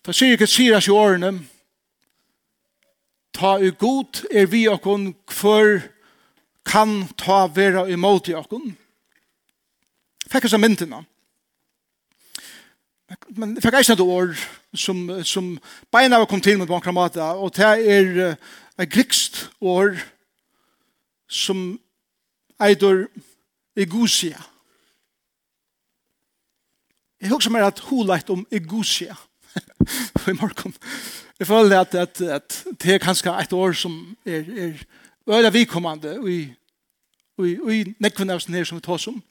Ta sier ikke sier oss i årene, ta i god er vi okkon hver kan ta vera imot i okkon. Fikk oss av myndina. Men fikk eisne et år som, som beina var kom til med bankra mata, og det er et grikst år som eidur egusia. Jeg husker mer at hun leit om egusia. Egosia i morgen. Jeg føler at, at, at det er kanskje et år som er, er øyla vikommande i, i, i nekvene av her som vi tar som.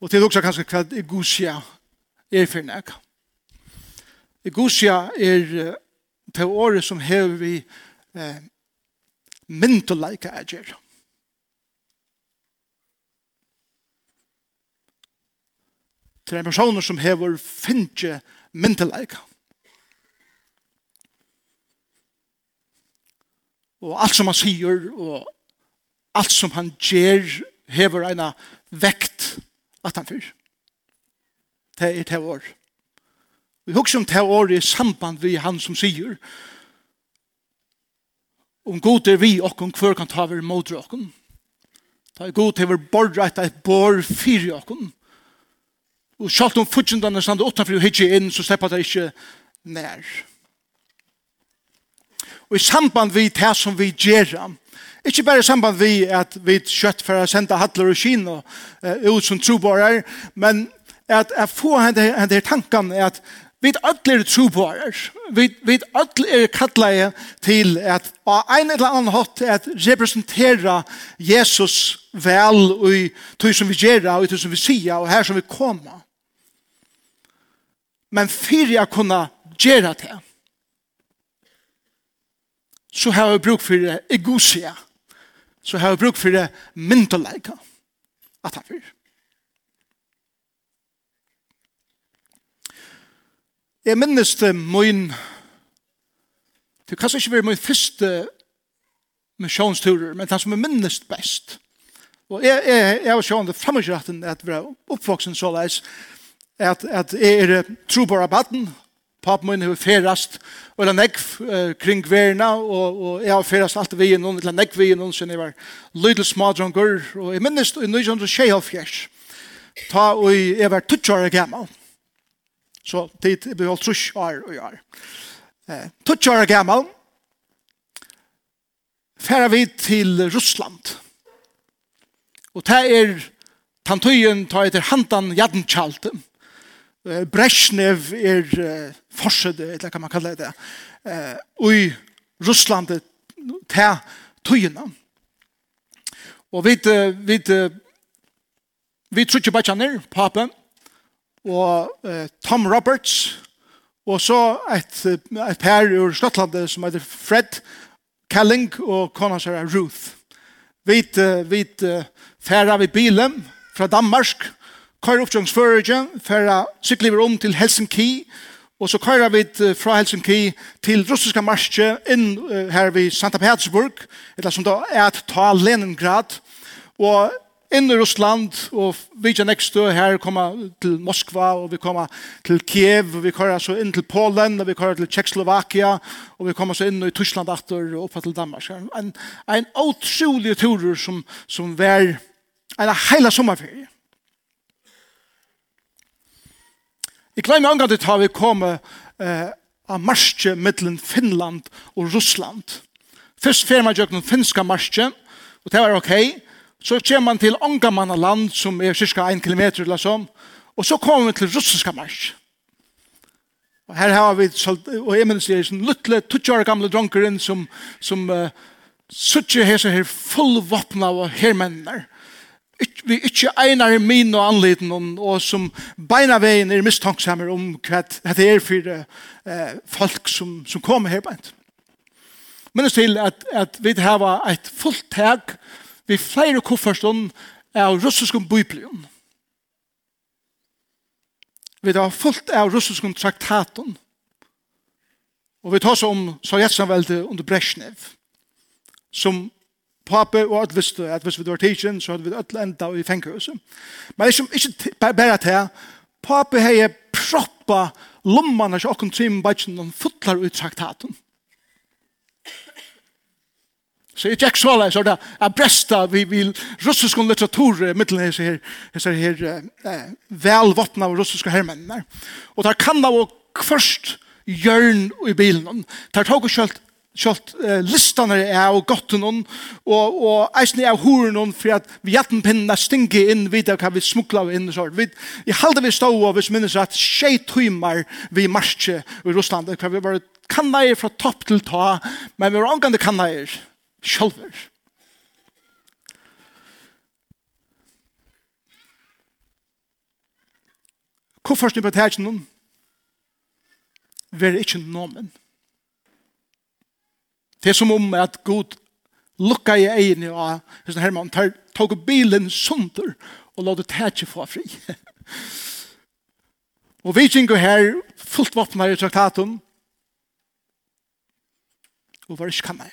Og til også kanskje hva egosia er for nek. Egosia er til året som hever vi eh, myndelaika er. til en person som hever finnje myndeleika. Og alt som han sier, og alt som han gjer, hever en vekt at han fyr. Det er det år. Vi husker om det år i samband vi han som sier, om god er vi og om hver kan ta vi mot okken. Det er god til vi borreit et bor i okken. Og sjalt om fudgjendene stande utanfri og hitje inn, så slipper det ikke nær. Og i samband vi det som vi gjør, ikke bare i samband vi at vi kjøtt for å sende hattler og kino uh, ut som trobarer, men at jeg får henne tanken at vi alle er trobarer, vi, vi alle er kattleie til at på en eller annen hatt at representere Jesus vel og i tog som vi gjør og i tog som vi sier og her som vi kommer. Men fyrir jeg kunne gjøre det, så har jeg bruk for egosia. Så har jeg bruk for myndeleika. At han fyrir. Jeg minnes det min Det kan ikke være min første misjonsturer, men det som er minnes best. Og jeg, jeg, jeg var sjående fremmedkjøretten at vi er oppvoksen såleis, at, at er tro på rabatten, papen min har ferast, og la nekk nekv kring verna, og, og jeg har ferast alt vi noen, eller nekk vi noen, siden var little small drunker og jeg minnes i 1926, ta og jeg var 20 år gammal, så tid jeg ble holdt trus år og år. Eh, 20 år gammal, færa vi til Russland, og det er tantøyen ta etter handan jadnkjaltet, Brezhnev er uh, forsøde, eller hva man kaller det, uh, i Russland til tøyene. Og vi, uh, vi, uh, vi tror ikke bare ned, papen, og uh, Tom Roberts, og så et, et par ur Skottland som heter Fred Kelling og kona seg Ruth. Vi, uh, vi uh, færer vi bilen fra Danmark, køyre oppkjøringsførerje for å sykle om til Helsinki, og så kører vi fra Helsinki til russiska marsje inn her ved Santa Petersburg, eller som da er et ta Leningrad, og inn i Russland, og vi er nekst her kommer til Moskva, og vi kommer til Kiev, og vi kører så inn til Polen, og vi kører til Tjekkoslovakia, og vi kommer så inn i Tyskland etter, og oppe til Danmark. En, en utrolig tur som, som var en hele sommerferie. Jeg glemmer en gang til at vi kom eh, av marsje mellom Finland og Russland. Først fer man gjør den finska marsje, og det var ok. Så kommer man til Ångamanna land, som er cirka en kilometer eller sånn, og så kommer vi til russiska marsje. Og her har vi, og jeg minnes det, en luttelig, 20 gamle dronkeren som, som uh, suttje hese her fullvåpna av hermennene vi ikke egnar min og anleden og som beina veien er mistanksammer om hva det er for eh, folk som, som kommer her beint. Men det til at, at vi har et fullt tag vi flere kofferstånd av russisk biblion. Vi har fullt av russisk traktaten. Og vi tar oss om Sovjetsamveldet under Brezhnev som pape og at visste at hvis vi var tidsen, så hadde vi alt enda i fenghuset. Men ikke, ikke bare til, pape hei proppa lommene til åkken trim bachen og fotlar ut traktaten. Så jeg tjekk så leis, det er bresta vi vil russisk litteratur mittelen hese her, hese her eh, velvåpna av russiske hermennene. Og der kan da jo først hjørn i bilen. Der tog og kjølt Kjolt eh, listene er av gotten noen, og, og eisen er av horen noen, for at vi hjatten pinnene stinge inn videre hva vi smukler inn og sånt. Vi, I halde vi stå og vi minnes at tjei tøymer vi marsje i Russland, hva vi var kannaier fra topp til ta, men vi var angande kannaier, sjolver. Hvorfor snippet her ikke noen? Vi er ikke nomen. Det er som om at Gud lukka i egni og hessan Herman tar, tog bilen sunder og la det tætje få fri. og vi kjengu her fullt våpnar i traktatum og var ikke kammer.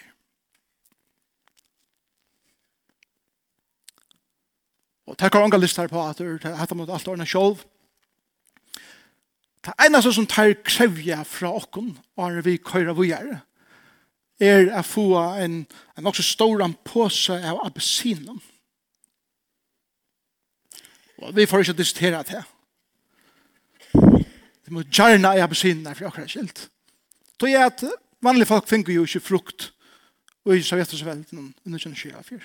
Og takk har unga listar på at det er hatt mot alt ordna sjolv. Det eneste som tar krevja fra okkon og er vi køyra vujar er å få en, en også stor påse av appelsinen. Og vi får ikke diskutere det. Vi må gjerne i appelsinen for akkurat skilt. Det er at vanlige folk finner jo ikke frukt og i Sovjetusvelden under 1924.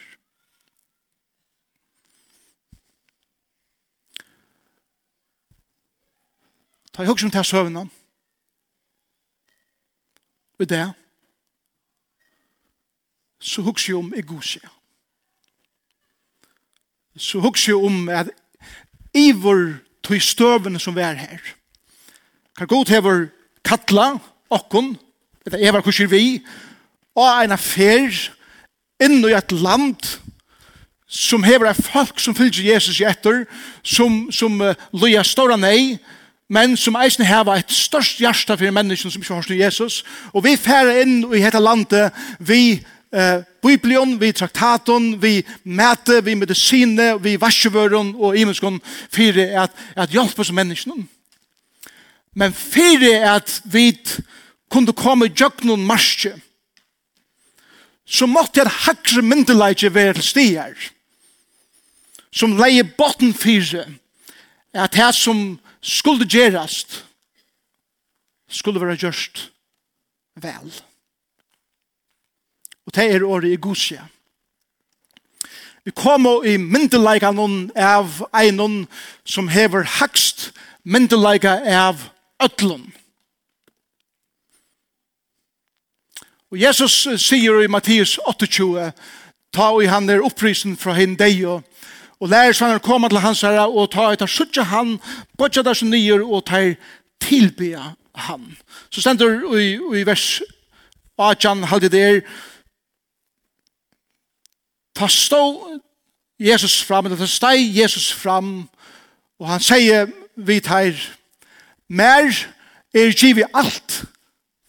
Ta i hugg som tar søvnene. Og det er så hugs jeg om egosje. Så hugs jeg om at ivor tog støvene som vi er her. Kan godt hever kattla, okkon, det er evar kusir vi, og en affær inn i et land som hever er folk som fylgjer Jesus i etter, som, som uh, loja ståra nei, men som eisen heva et størst hjärsta for mennesken som ikke har hos Jesus, og vi færer inn i dette landet, vi eh, Biblion, vi traktaton, vi mæte, vi medicine, vi varsjevøren og imenskon fyrir at, at hjelpe som menneskene. Men fyrir at vi kunde komme i jøgnon marsje, så måtte jeg hakre myndelaget være til stier, som leie botten fyrir, at det som skulle gjerast, skulle være gjørst vel. Vel Og det er året i Gusia. Vi kommer i myndelaikanen av einen som hever hakst myndelaika av ötlun. Og Jesus sier i Mattias 28, ta i han er opprisen fra hinn deg og Og lærer sånn å komme til hans herre og ta etter suttje han, bodja der som nyer og ta tilbya han. Så stender i, i vers 18, halde der, Ta stå Jesus fram, eller ta steg Jesus fram, og han sier vi tar, mer er givet alt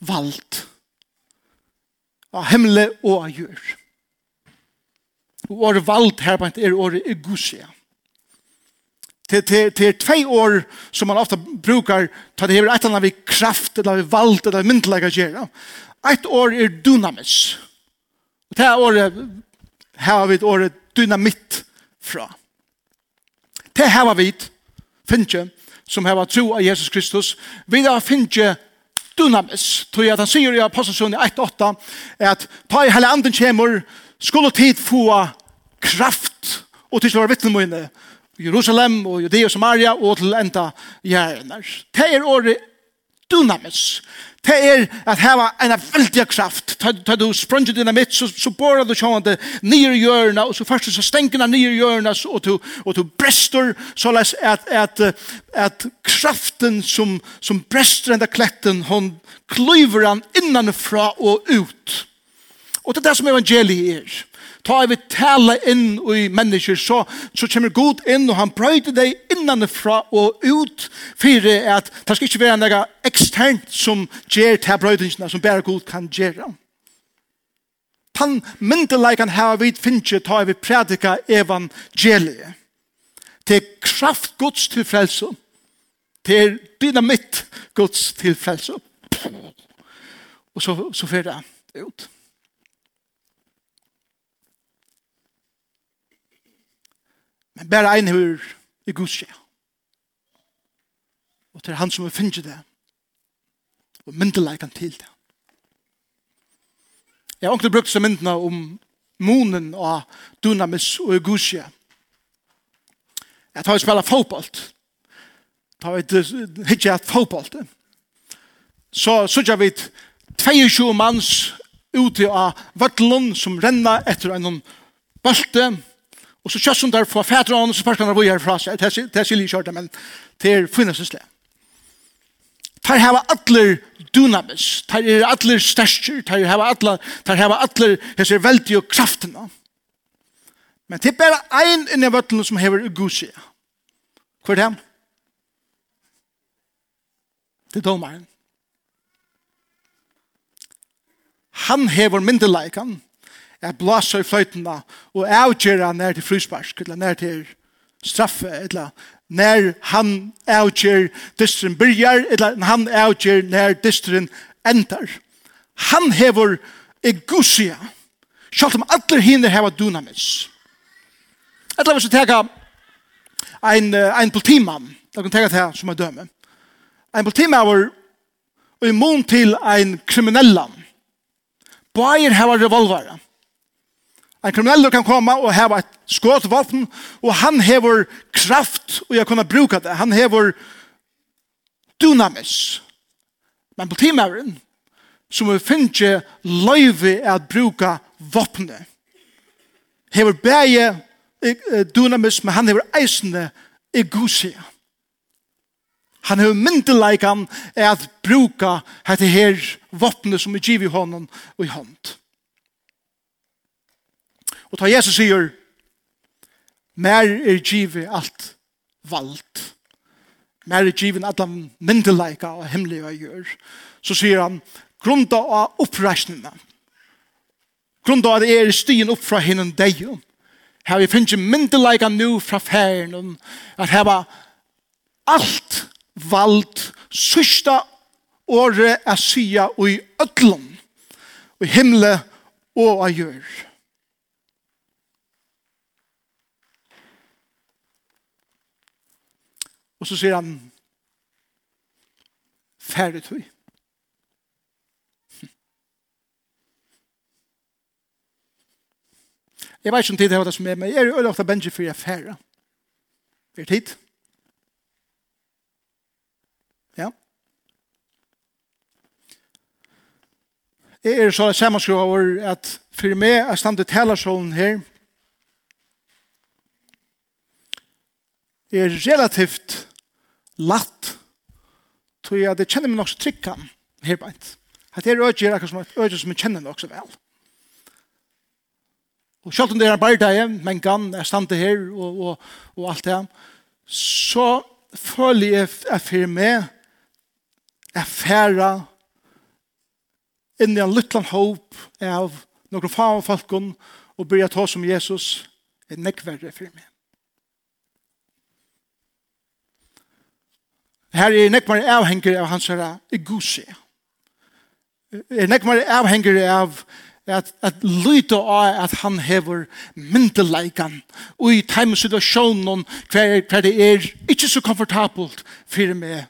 valgt av himmel og av jord. Og året valgt her på er året egusia. Det er tvei år som man ofta brukar ta det hever et eller annet vi kraft, eller vi valgt, eller vi myndelega gjerra. Et år er dynamis. Og det er året Her har vi et året dynamitt fra. Det her har vi finne som har tro av Jesus Kristus. Vi har finne dynamis. Tror jeg at han sier i Apostelsunnen 1.8 at ta i hele anden kjemur skulle tid få kraft og til å være vittnemøyne Jerusalem og Judea og Samaria og til enda gjerner. Det er året dynamis. Det er at heva en veldig kraft. Da du sprunger dina mitt, så, så borer du sjående nye hjørna, og så først så stenker nye hjørna, og du, og du brester, så at, at, at, at kraften som, som brester enda kletten, hon klyver han innanfra og ut. Og det er det som evangeliet er ta vi tala inn i mennesker, så, så kommer Gud inn, og han brøyder deg innanfra og ut, for at det skal ikke være noe eksternt som gjør til brøydingene, som bare Gud kan gjøre. Tan myndelagan her vi finner ta vi prædika evangeliet. Det er kraft Guds til frelse. Det er dynamitt Guds tilfrelse. Og så, så fer det ut. Men bare en hur i Guds skje. Og til han som vil finne det. Og myndeleikan til det. Jeg har ikke brukt så myndene om månen og dunamis og Guds skje. Jeg tar og spiller fotball. Tar og hittir at fotball. Så sørger vi 22 manns ute av vattelen som renner etter en bølte. Og så kjøst som der fra fædre og så spørsmål hvor jeg er fra seg. Det er sikkert kjørt, men det er finnes det sted. Tar hava atler dynamis, tar er atler stærkjer, tar hava atler, tar hava atler hesser veldig og kraften. Men det er bare ein inni vøtlen som hever ugusi. Hvor er det? Det er domaren. Han hever myndeleikan, at blåsa i fløytena og avgjera nær til frysbarsk eller nær til straffe, eller nær han avgjer distren byrjar, eller han avgjer nær distren endar. Han hever egusia, sjalt om alle hinner hever dunamis. Eller hvis vi ein, ein politimann, da kan teka det som er døme. Ein politimann var immun til ein kriminellan. Bayer hever revolveren En kriminell kan komme og heva et skåtvåpen, og han hever kraft, og jeg kunne bruka det. Han hever dynamis. Men politimæren, som vi finner løyve at bruka våpenet, hever bæge dynamis, men han hever eisende egosia. Han hever myndeleikan at bruka dette her våpenet som er givet i hånden og i hånden. Og ta Jesus sier, mer er givet alt vald. Mer er givet alle myndeleika og hemmelige gjør. Så sier han, grunda av oppreisningene. Grunda av det er stien opp fra hinnen deg, Her vi finner myndeleika nu fra færen, at her var alt vald, sørsta året er sida og i ødlom, og himle og av gjør. Og så sier han, færre tøy. Jeg vet ikke om tid det var det som er, men jeg er jo ofte bensje for jeg færre. Er tid? Ja. Jeg er så sammenskrivet over at for meg er standet talersålen her, er relativt latt. Så jeg det kjenner meg nok så trykkan her på et. Det er øyne er akkurat som et øyne som jeg kjenner nok så vel. Og selv om det er bare deg, men kan er standet her og, og, og alt det så føler jeg at for meg er færa inn i en liten håp av noen faen og falken å ta som Jesus er nekverre for meg. Her er nekmar avhenger av hans herre egose. Er nekmar avhenger av at, at lyta av at han hever myndeleikan og i time situasjonen hver, hver det er ikke så komfortabelt for meg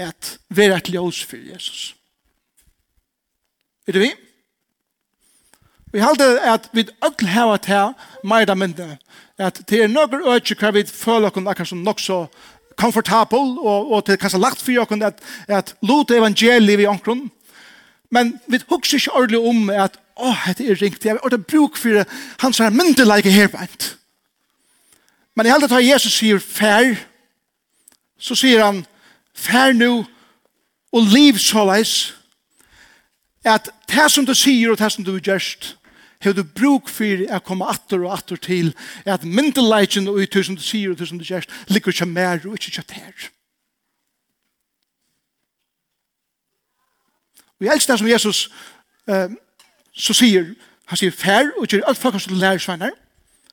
at være et ljøs for Jesus. Er det vi? Vi halte at vi ødel hava til meg da myndi at det er nøkker øyne hver vi føler oss akkur som nok så komfortabel og, og til kanskje lagt for jokken at, at lot evangeliet vi omkron. Men vi husker ikke ordentlig om at å, oh, dette er ringt, jeg har bruk for hans her myndeleike herbeint. Men i hele tatt Jesus sier fær, så sier han fær nu og liv såleis at det som du sier og det som du gjørst har du bruk for å komme atter og atter til at myndelagen og i tusen du sier og tusen du kjærst ligger ikke mer og ikke kjøtt her. Og jeg elsker det som Jesus eh, så sier, han sier fær og gjør alt folk faktisk til lærersvenner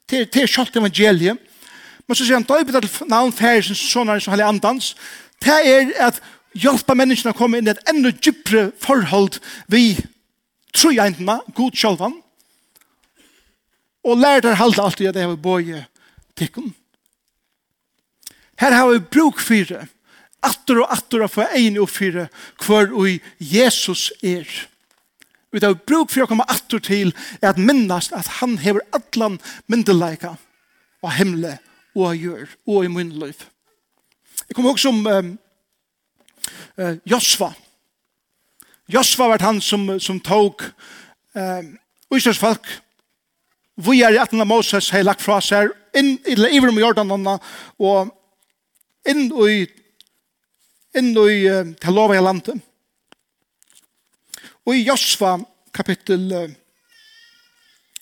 til, til kjøtt evangeliet men så sier han da er betalt navn fær som sånn som heilig andans. Det er at hjelpa menneskene å komme inn i et enda dypere forhold vi tror jeg enten, Gud sjølvan, og lær der halda alt i at jeg har bøye tikkun. Her har vi bruk for atter og atter og for egen og for hver og Jesus er. Vi har bruk for å komme atter til at minnast at han hever atlan myndeleika og himle og gjør og i munnløyf. Jeg kommer også om um, uh, Josva. Josva var han som, som tog um, Israels folk vi er i 18. Moses har lagt fra seg inn i Iverum i Jordanonna og inn i inn i uh, lov i landet. Og i Josva kapittel uh,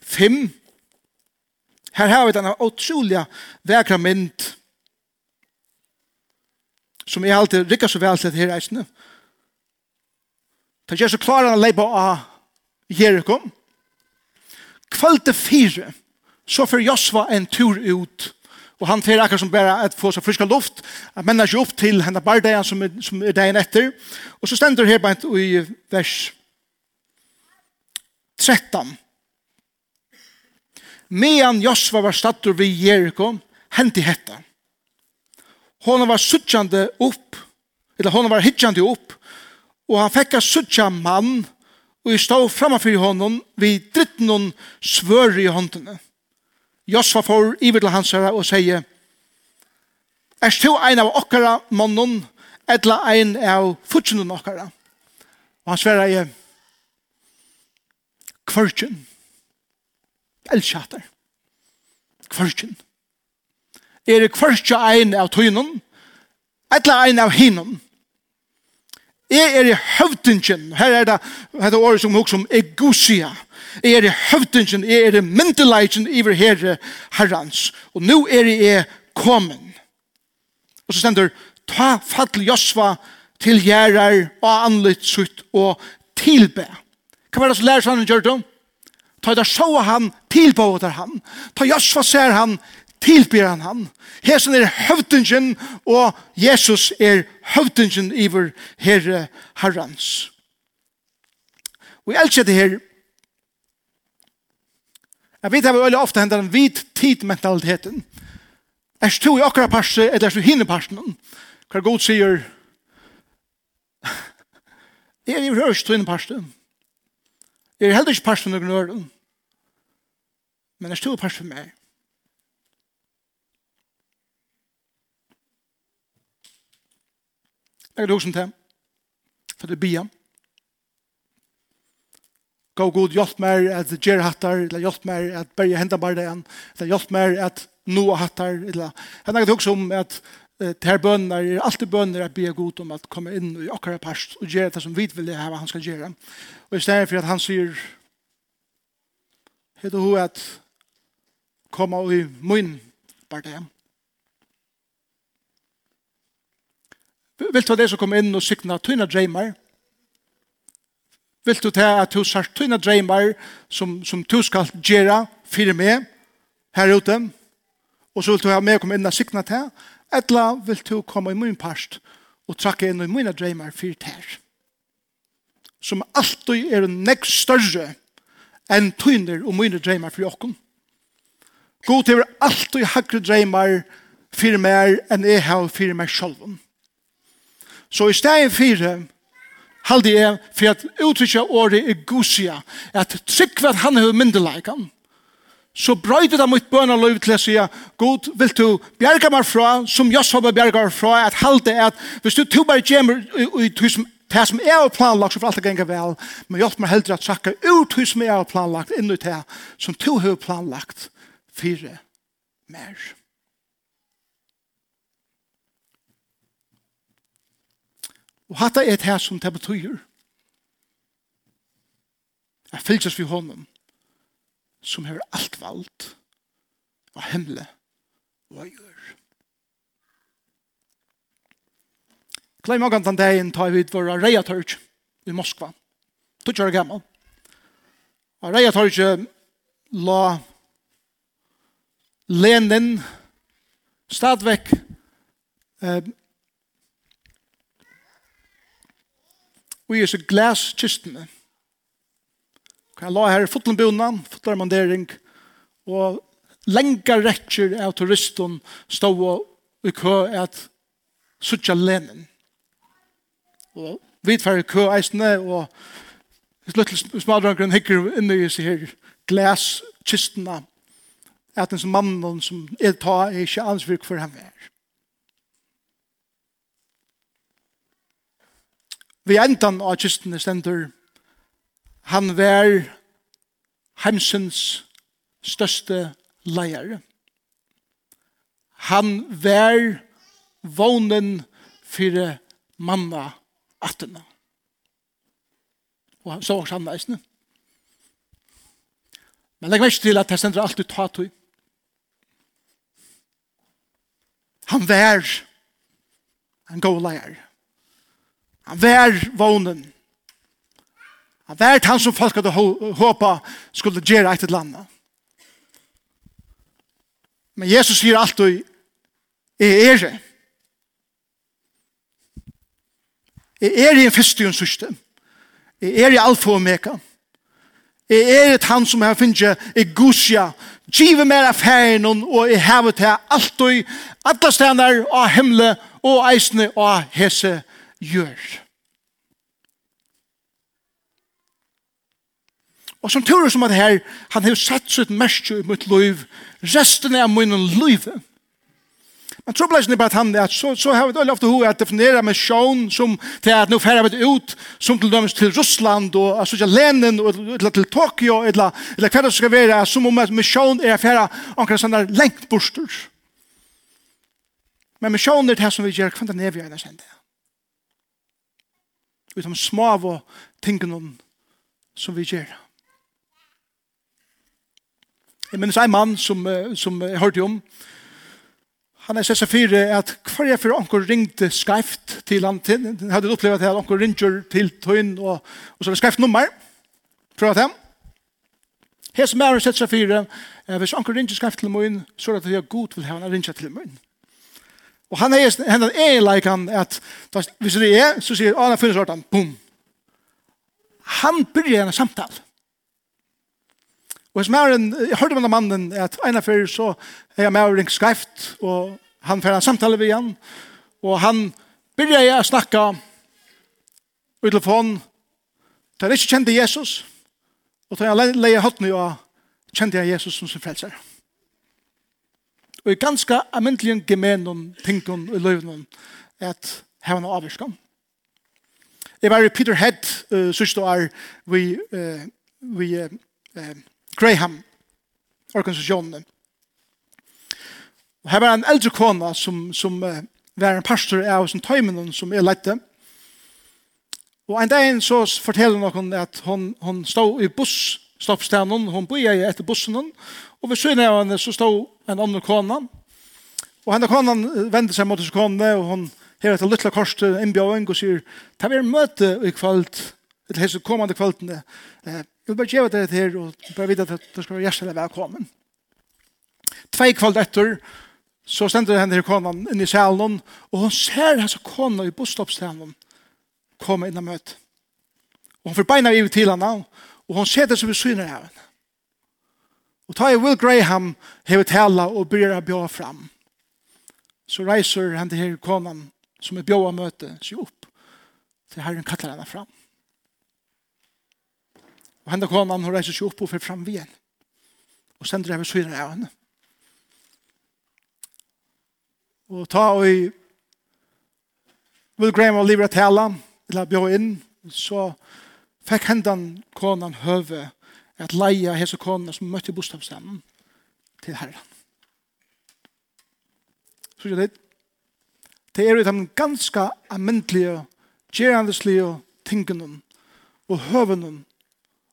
5 her har vi denne utrolige vekra mynd som er alltid rikker så vel til her reisende. Det gjør så klare han leipa av Jerikom kvalte fire, så får Josva en tur ut, og han fer akkurat som bare at få seg friska luft, at menna seg opp til henne bardeia som er, som er dagen etter, og så stender her bare i vers 13. Medan Josva var stattur vid Jericho, hendi hetta. Hon var suttjande upp, eller hon var hittjande upp, og han fikk a suttja mann, og jeg stod framfor honom vi dritt noen svør i håndene. Josfa får iver til hans herre og sier Er stå ein av okkara mannen etla ein av futsjene okkara. Og han sverre er kvartjen. Elskjater. Kvartjen. Er kvartja ein av tøynen etla ein av hinnen. Jeg er i høvdingen. Her er det, her er året som hukk som egosia. Jeg er i høvdingen. Jeg er i myndelagen vår herre herrans. Og nå er jeg kommen. Og så stender, ta fattel Josva til gjerrar og anlitt sutt og tilbe. Hva var det som lærer seg han gjør det? Ta det så han tilbe over han. Ta Josva ser han tilbyr han han. Hesen er høvdingen, og Jesus er høvdingen iver herre herrans. Og jeg elsker det her. Jeg vet at vi veldig ofte hender den hvit tidmentaliteten. Er du i akkurat parse, eller er du hinne parsen? Hva god sier, jeg er i rørst til hinne parsen. Jeg er heller ikke parsen noen øren. Men er du i parsen med meg? Jeg kan huske til. For det er bia. Gå god, hjelp meg at gjør hattar, eller hjelp meg at berge hendene bare det igjen, eller hjelp meg at noe hattar, eller jeg kan huske om at det her bønner, er alltid bønner at bia god om at komme inn i akkurat parst og gjøre det som vi vil ha hva han skal gjøre. Og i stedet for at han sier heter hun at komme i munn bare det igjen Vil du det som kommer inn og sykna tøyna dreymar? Vil du det at du sart tøyna dreymar som, som du skal gjera fyrir meg her ute? Og så vil du ha meg komme inn og sykna det? Etla vil du komme i min parst og trakke inn i mine dreymar fyrir det Som alltid er nekst større enn tøyner og mine dreymar fyrir okken. God til alltid hakre dreymar fyrir meg enn jeg har fyrir meg sjolven. Så i stedet fire, halde jeg for at uttrykja året er Gusia, at trygg hver han er myndelægan, så brøyde det mitt bøna lov til å si, God, vil du bjerga meg fra, som jeg som bjerga meg fra, at halde at hvis du to bare gjemmer i Det som er og planlagt, så får alt det genge vel, men hjelp meg heldre at sakka ut det som er og planlagt, inn i det som to har planlagt fire mer. Og hatta er det her som det betyr. Jeg fylses vi honom som har alt valgt og hemmelig og gjør. Klei magan den dagen tar vi ut våra reia tørk i Moskva. Tutsi år gammal. Og reia tørk la Lenin stadvekk eh, og i glas kystene. Kan la her i fotlenbunan, fotlarmandering, og lenga rekker av turisten stå og i kø at suttja lenen. Og vi tar i kø eisene, og litt smadrangren hikker inne i seg her glaskistene, at den som mannen som er ta er ikke ansvirk for ham er. Vi endan av kistene stender. Han var heimsens største leier. Han var vånen for manna attene. Og så var han eisne. Men legg meg til at det stender alltid ta tog. Han var en god leier. Han vær vånen. Han vær han som folk hadde håpa skulle gjøre et eller annet. Men Jesus sier alltid, jeg er det. Jeg er i en første og en sørste. Jeg er i alfa og meka. Jeg er et han som har finnet i gusja. Give meg av ferien og jeg hever til alt og alle stener av himmelen og eisene og hese gjør. Og som tror som at her, han har sett sitt merke i mitt liv, resten av min liv. Men så er bare at han, at så, så har vi det ofte hoved at definere med sjån som til at nå færre vi ut, som til dømes til Russland, og altså til Lenin, og eller til Tokyo, eller, eller hva det skal være, som om at sjån er færre omkring sånne lengt borster. Men sjån er det som vi gjør, hva det er vi gjør, det er vi tar små av tingene som vi gjør. Jeg minnes en mann som, som jeg hørte om, Han er sessa fire at hver jeg for onker ringte skreft til han til, han hadde opplevd at onker ringer til tøyen, og, og så var det skreft nummer fra dem. Her som er sessa fire, eh, hvis onker ringer skreft til møyn, så er det at jeg god vil ha han ringer til møyn. Og han er hendan er leikan at hvis det er, så sier han, han finnes ordan, boom. Han byrjar en samtal. Og hvis mæren, jeg hørte med mannen at ena fyrir så er jeg mæren skreift, og han fyrir en samtale vi igjen, og han byrjar jeg å snakke i telefon, da han ikke kjente Jesus, og da han leier hatt nu, kjente jeg Jesus som sin frelser. Ja og i ganske amyndelig gemenon tingene i løvnen at hevna noe avvirkan. Jeg var i Peter Head, uh, sørste år vi, uh, vi uh, Graham organisasjonen. Og her var en eldre kona som, som uh, var en pastor av som tøymen som er lette. Og en dag så forteller noen at hun, hun stod i buss stoppstenen, hun bor i etter bussen, og ved syne av henne så stod en annen kona, og henne kona vendte seg mot kona, og hun her etter kors til innbjøring og sier, ta vi møte i kvalt, til hese kommande kvaltene, jeg vil bare gjøre det her, og bare vite at det skal være hjertelig velkommen. Tvei kvalt etter, så stender henne her kona inn i salen, og hun ser hans kona i busstoppstenen komme inn og møte. Og hun får beina i til henne, og og hon setter seg ved syne av henne. Og ta i Will Graham hever tala og begynner å bjøre fram. Så reiser han til her konan som er bjåa møte seg opp til herren kattler henne fram. Og henne konan hun reiser seg opp og fer fram ved henne. Og sender jeg henne syne av henne. Og ta i Will Graham og lever tala eller bjåa inn så fikk hendan konan høve at leia hese konan som møtte bostavstemmen til herren. Så er det det er de ganske amyndelige, gjerandeslige tingene og høvene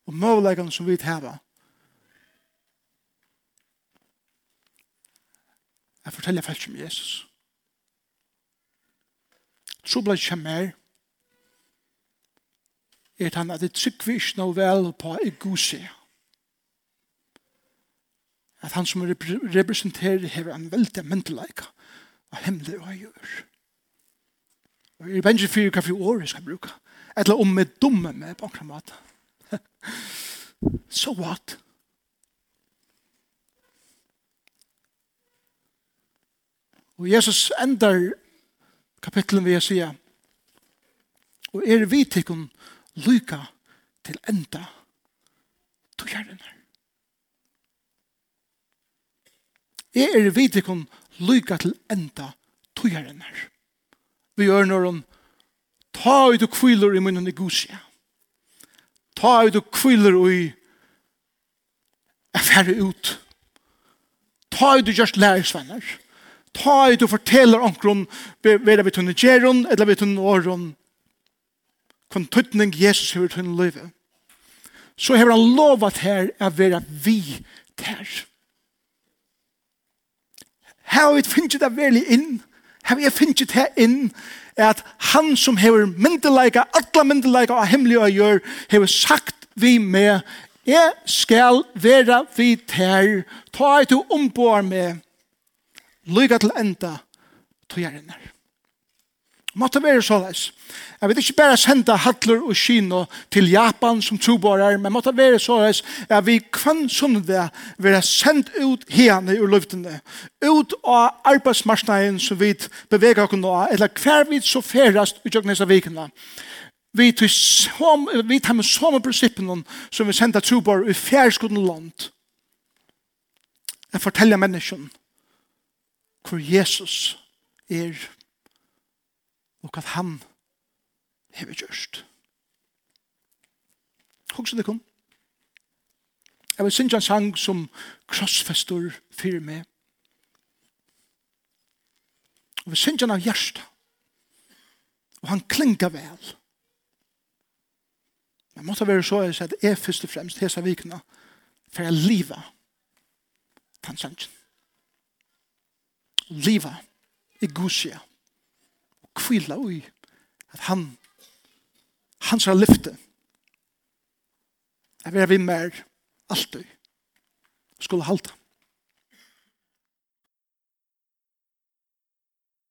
og møvleggene som vi har. Jeg forteller folk om Jesus. Så blant kjemmer, er han at det trykker ikke noe vel på i god se. At han som representerer her en veldig menteleik av hemmelig og gjør. Og i bensje fyrir hva for året skal bruke. Eller om jeg dumme med på akkurat mat. so what? Og Jesus endar kapitlen vi sier og er vi tikkun lyka til enda to gjerne. Jeg er vidikon lyka til enda to gjerne. Vi gjør når hun ta ut og kviler i munnen i gusia. Ta ut og kviler i affære ut. Ta ut og gjørst lærersvenner. Ta ut og forteller omkron ved vi tunne gjeron, eller vi tunne åron, kon tøtning Jesus hever til livet, så hever han lovat her å være vi der. Her har vi finnet det veldig inn, her har vi finnet det inn, at han som hever myndeleika, alle myndeleika og hemmelige og gjøre, hever sagt vi med, jeg skal være vi der, ta et du ombår med, lyga til enda, tog jeg måtte være så leis. Jeg vil ikke bare sende Hadler og Kino til Japan som trobarer, men måtte være så leis at vi kvann sånn det være sendt ut hene ur luftene, ut av arbeidsmarsnaden som vi beveger oss nå, eller hver vi så ferast ut av neste vikene. Vi tar med samme prinsippen som vi sender trobarer i fjerskolen land. Jeg forteller menneskene hvor Jesus er og hva han hever gjørst. Hva er det kom? Jeg vil synge en sang som krossfester fyrir meg. Og vi synge en av hjertet. Og han klinga vel. Men måtte være så at jeg først og fremst hese vikna for jeg liva sangen. Liva i gusia. Liva kvila ui at han han skal lyfte jeg vil ha vi mer alltid skulle halta